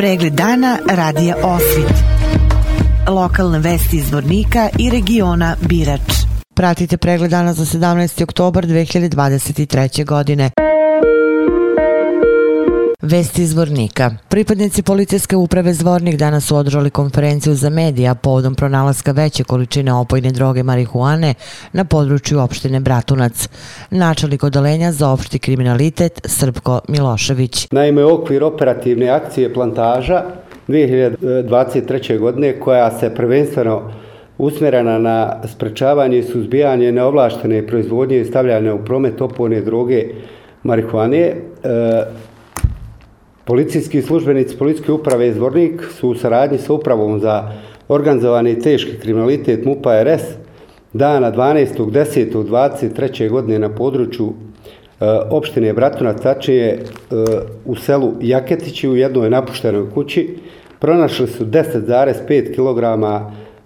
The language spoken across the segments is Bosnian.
Pregled dana radija Osvit. Lokalne vesti iz Vornika i regiona Birač. Pratite pregled dana za 17. oktobar 2023. godine. Vesti iz Vornika. Pripadnici policijske uprave Zvornik danas su održali konferenciju za medija povodom pronalaska veće količine opojne droge marihuane na području opštine Bratunac. Načelnik odalenja za opšti kriminalitet Srpko Milošević. Naime, okvir operativne akcije plantaža 2023. godine koja se prvenstveno usmjerena na sprečavanje i suzbijanje neovlaštene proizvodnje i stavljanje u promet opojne droge marihuane, e, Policijski službenici Policijske uprave Izvornik su u saradnji sa upravom za organizovani teški kriminalitet MUPA RS dana 12.10.23. godine na području e, opštine Bratuna, tačnije e, u selu Jaketići u jednoj napuštenoj kući, pronašli su 10,5 kg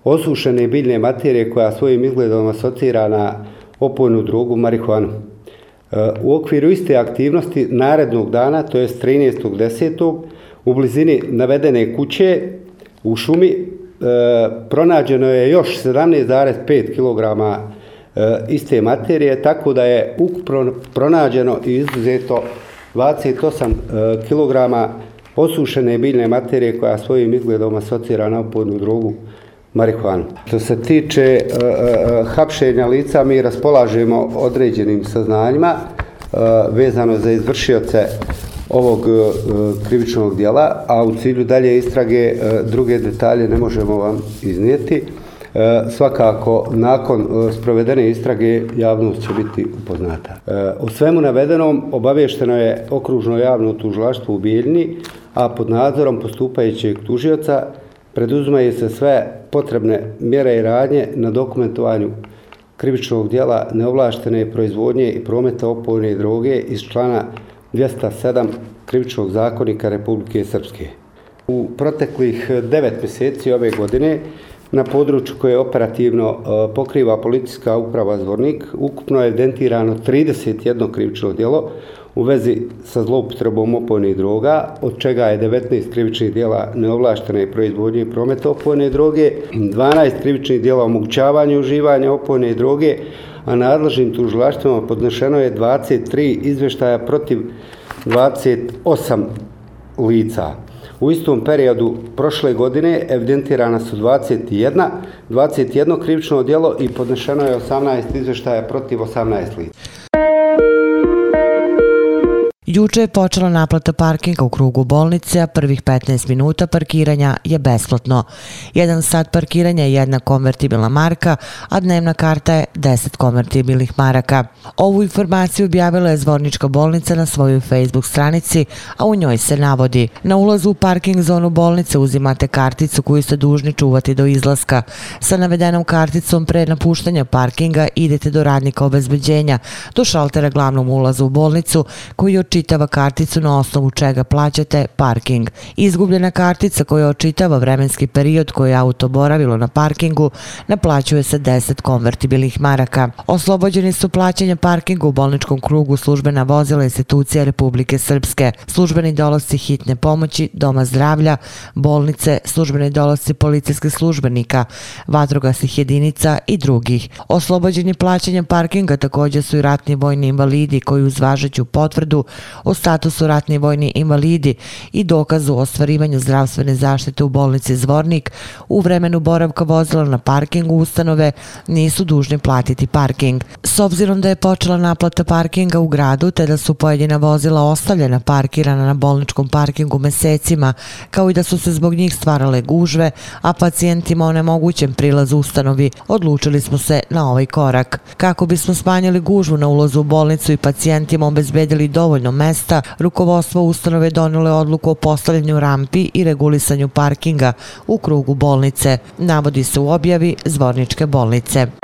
osušene biljne materije koja svojim izgledom asocira na opojnu drogu marihuanu. U okviru iste aktivnosti narednog dana, to je 13.10. u blizini navedene kuće u šumi e, pronađeno je još 17,5 kg e, iste materije, tako da je ukupno pronađeno i izuzeto 28 kg osušene biljne materije koja svojim izgledom asocira na opodnu drogu marihuanu. Što se tiče uh, uh, hapšenja lica, mi raspolažemo određenim saznanjima uh, vezano za izvršioce ovog krivičnog dijela, a u cilju dalje istrage druge detalje ne možemo vam iznijeti. Svakako, nakon sprovedene istrage, javnost će biti upoznata. U o svemu navedenom obavješteno je okružno javno tužilaštvo u Bijeljni, a pod nadzorom postupajućeg tužioca preduzmaju se sve potrebne mjere i radnje na dokumentovanju krivičnog dijela neovlaštene proizvodnje i prometa opojne droge iz člana 207 krivičnog zakonika Republike Srpske. U proteklih devet mjeseci ove godine na području koje operativno e, pokriva policijska uprava Zvornik ukupno je evidentirano 31 krivično djelo u vezi sa zloupotrebom opojnih droga, od čega je 19 krivičnih dijela neovlaštene proizvodnje i prometa opojne droge, 12 krivičnih dijela omogućavanja uživanja opojne droge, a nadležnim tužilaštvima podnešeno je 23 izveštaja protiv 28 lica. U istom periodu prošle godine evidentirana su 21, 21 krivično djelo i podnešeno je 18 izveštaja protiv 18 lica. Juče je počela naplata parkinga u krugu bolnice, a prvih 15 minuta parkiranja je besplatno. Jedan sat parkiranja je jedna konvertibilna marka, a dnevna karta je 10 konvertibilnih maraka. Ovu informaciju objavila je Zvornička bolnica na svojoj Facebook stranici, a u njoj se navodi. Na ulazu u parking zonu bolnice uzimate karticu koju ste dužni čuvati do izlaska. Sa navedenom karticom pre napuštanja parkinga idete do radnika obezbeđenja, do šaltera glavnom ulazu u bolnicu koji je očitava karticu na osnovu čega plaćate parking. Izgubljena kartica koja očitava vremenski period koji je auto boravilo na parkingu naplaćuje se 10 konvertibilnih maraka. Oslobođeni su plaćanja parkingu u bolničkom krugu službena vozila institucija Republike Srpske, službeni dolasci hitne pomoći, doma zdravlja, bolnice, službeni dolasci policijskih službenika, vatrogasnih jedinica i drugih. Oslobođeni plaćanja parkinga također su i ratni vojni invalidi koji uz važeću potvrdu o statusu ratni vojni invalidi i dokazu o ostvarivanju zdravstvene zaštite u bolnici Zvornik u vremenu boravka vozila na parkingu ustanove nisu dužni platiti parking. S obzirom da je počela naplata parkinga u gradu te da su pojedina vozila ostavljena parkirana na bolničkom parkingu mesecima kao i da su se zbog njih stvarale gužve, a pacijentima onemogućen prilaz ustanovi, odlučili smo se na ovaj korak. Kako bismo smanjili gužvu na ulazu u bolnicu i pacijentima obezbedili dovoljno mesta, rukovodstvo ustanove donile odluku o postavljanju rampi i regulisanju parkinga u krugu bolnice, navodi se u objavi Zvorničke bolnice.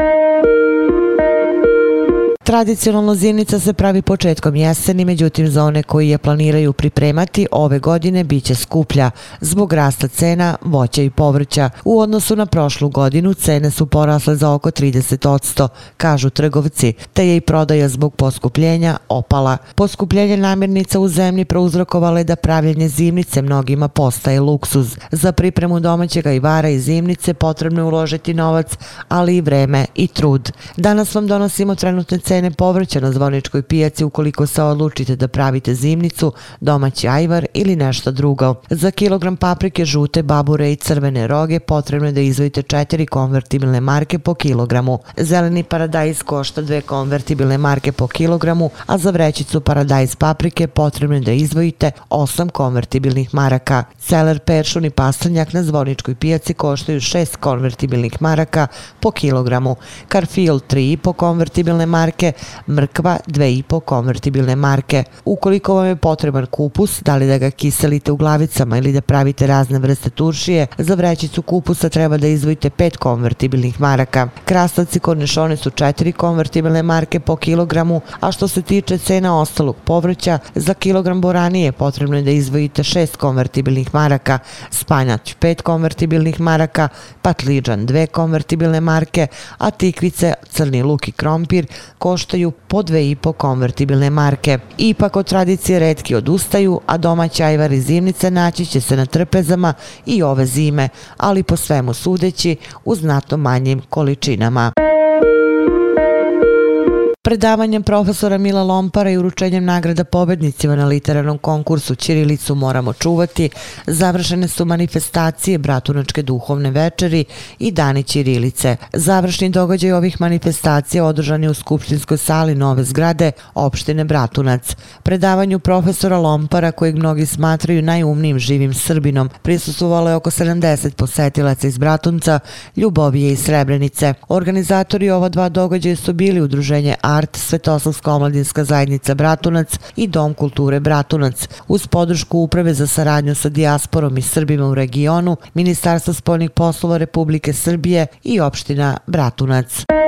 Tradicionalno zimnica se pravi početkom jeseni, međutim za one koji je planiraju pripremati ove godine bit će skuplja zbog rasta cena voća i povrća. U odnosu na prošlu godinu cene su porasle za oko 30%, kažu trgovci, te je i prodaja zbog poskupljenja opala. Poskupljenje namirnica u zemlji prouzrokovale da pravljenje zimnice mnogima postaje luksuz. Za pripremu domaćeg ajvara i zimnice potrebno je uložiti novac, ali i vreme i trud. Danas vam donosimo trenutne cene povrća na zvoničkoj pijaci ukoliko se odlučite da pravite zimnicu, domaći ajvar ili nešto drugo. Za kilogram paprike, žute, babure i crvene roge potrebno je da izvojite četiri konvertibilne marke po kilogramu. Zeleni paradajz košta dve konvertibilne marke po kilogramu, a za vrećicu paradajz paprike potrebno je da izvojite osam konvertibilnih maraka. Celer, peršun i pastrnjak na zvoničkoj pijaci koštaju šest konvertibilnih maraka po kilogramu. Karfil 3,5 konvertibilne marke, mrkva 2,5 konvertibilne marke. Ukoliko vam je potreban kupus, da li da ga kiselite u glavicama ili da pravite razne vrste turšije, za vrećicu kupusa treba da izvojite 5 konvertibilnih maraka. Krastavci kornešone su 4 konvertibilne marke po kilogramu, a što se tiče cena ostalog povrća, za kilogram boranije potrebno je da izvojite 6 konvertibilnih maraka, spanjać 5 konvertibilnih maraka, patliđan 2 konvertibilne marke, a tikvice, crni luk i krompir koštaju po 2,5 konvertibilne marke. Ipak od tradicije redki odustaju, a domaća ajvar i zimnice naći će se na trpezama i ove zime, ali po svemu sudeći u znatno manjim količinama. Predavanjem profesora Mila Lompara i uručenjem nagrada pobednicima na literarnom konkursu Ćirilicu moramo čuvati, završene su manifestacije Bratunačke duhovne večeri i Dani Ćirilice. Završni događaj ovih manifestacija održan je u Skupštinskoj sali Nove zgrade opštine Bratunac. Predavanju profesora Lompara, kojeg mnogi smatraju najumnijim živim Srbinom, prisustovalo je oko 70 posetilaca iz Bratunca, Ljubovije i Srebrenice. Organizatori ova dva događaja su bili udruženje Art, Svetoslavska omladinska zajednica Bratunac i Dom kulture Bratunac. Uz podršku Uprave za saradnju sa dijasporom i Srbima u regionu, Ministarstvo spoljnih poslova Republike Srbije i opština Bratunac.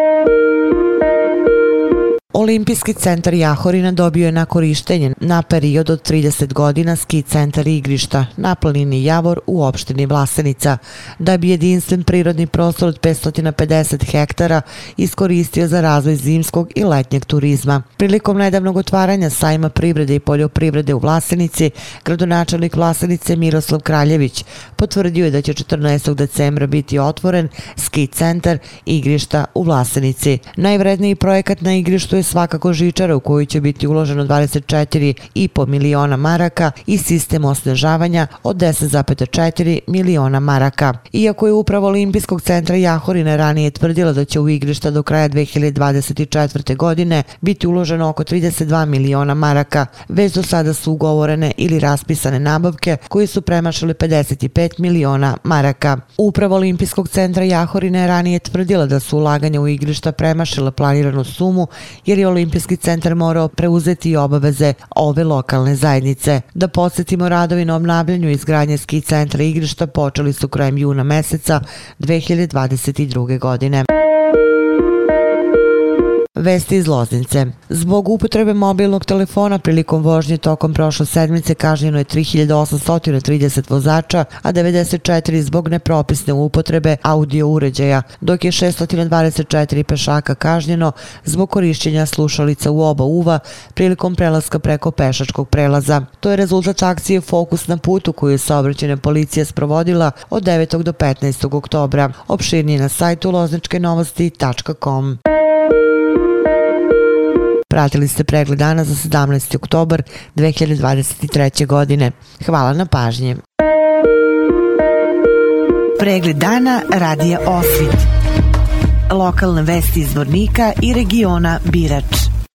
Olimpijski centar Jahorina dobio je na korištenje na period od 30 godina ski centar igrišta na planini Javor u opštini Vlasenica, da bi jedinstven prirodni prostor od 550 hektara iskoristio za razvoj zimskog i letnjeg turizma. Prilikom nedavnog otvaranja sajma privrede i poljoprivrede u Vlasenici, gradonačelnik Vlasenice Miroslav Kraljević potvrdio je da će 14. decembra biti otvoren ski centar igrišta u Vlasenici. Najvredniji projekat na igrištu je je svakako žičara u koju će biti uloženo 24,5 miliona maraka i sistem osnežavanja od 10,4 miliona maraka. Iako je upravo Olimpijskog centra Jahorina ranije tvrdila da će u igrišta do kraja 2024. godine biti uloženo oko 32 miliona maraka, već do sada su ugovorene ili raspisane nabavke koji su premašile 55 miliona maraka. Upravo Olimpijskog centra Jahorine ranije tvrdila da su ulaganja u igrišta premašila planiranu sumu jer je Olimpijski centar morao preuzeti obaveze ove lokalne zajednice. Da podsjetimo radovi na obnavljanju izgradnje ski centra igrišta počeli su krajem juna meseca 2022. godine. Vesti iz Loznice. Zbog upotrebe mobilnog telefona prilikom vožnje tokom prošle sedmice kažnjeno je 3830 vozača, a 94 zbog nepropisne upotrebe audio uređaja, dok je 624 pešaka kažnjeno zbog korišćenja slušalica u oba uva prilikom prelaska preko pešačkog prelaza. To je rezultat akcije Fokus na putu koju je saobraćena policija sprovodila od 9. do 15. oktobra. Opširnije na sajtu lozničkenovosti.com. Pratili ste pregled dana za 17. oktobar 2023. godine. Hvala na pažnje. Pregled dana radija Osvit. Lokalne vesti iz Vornika i regiona Birač.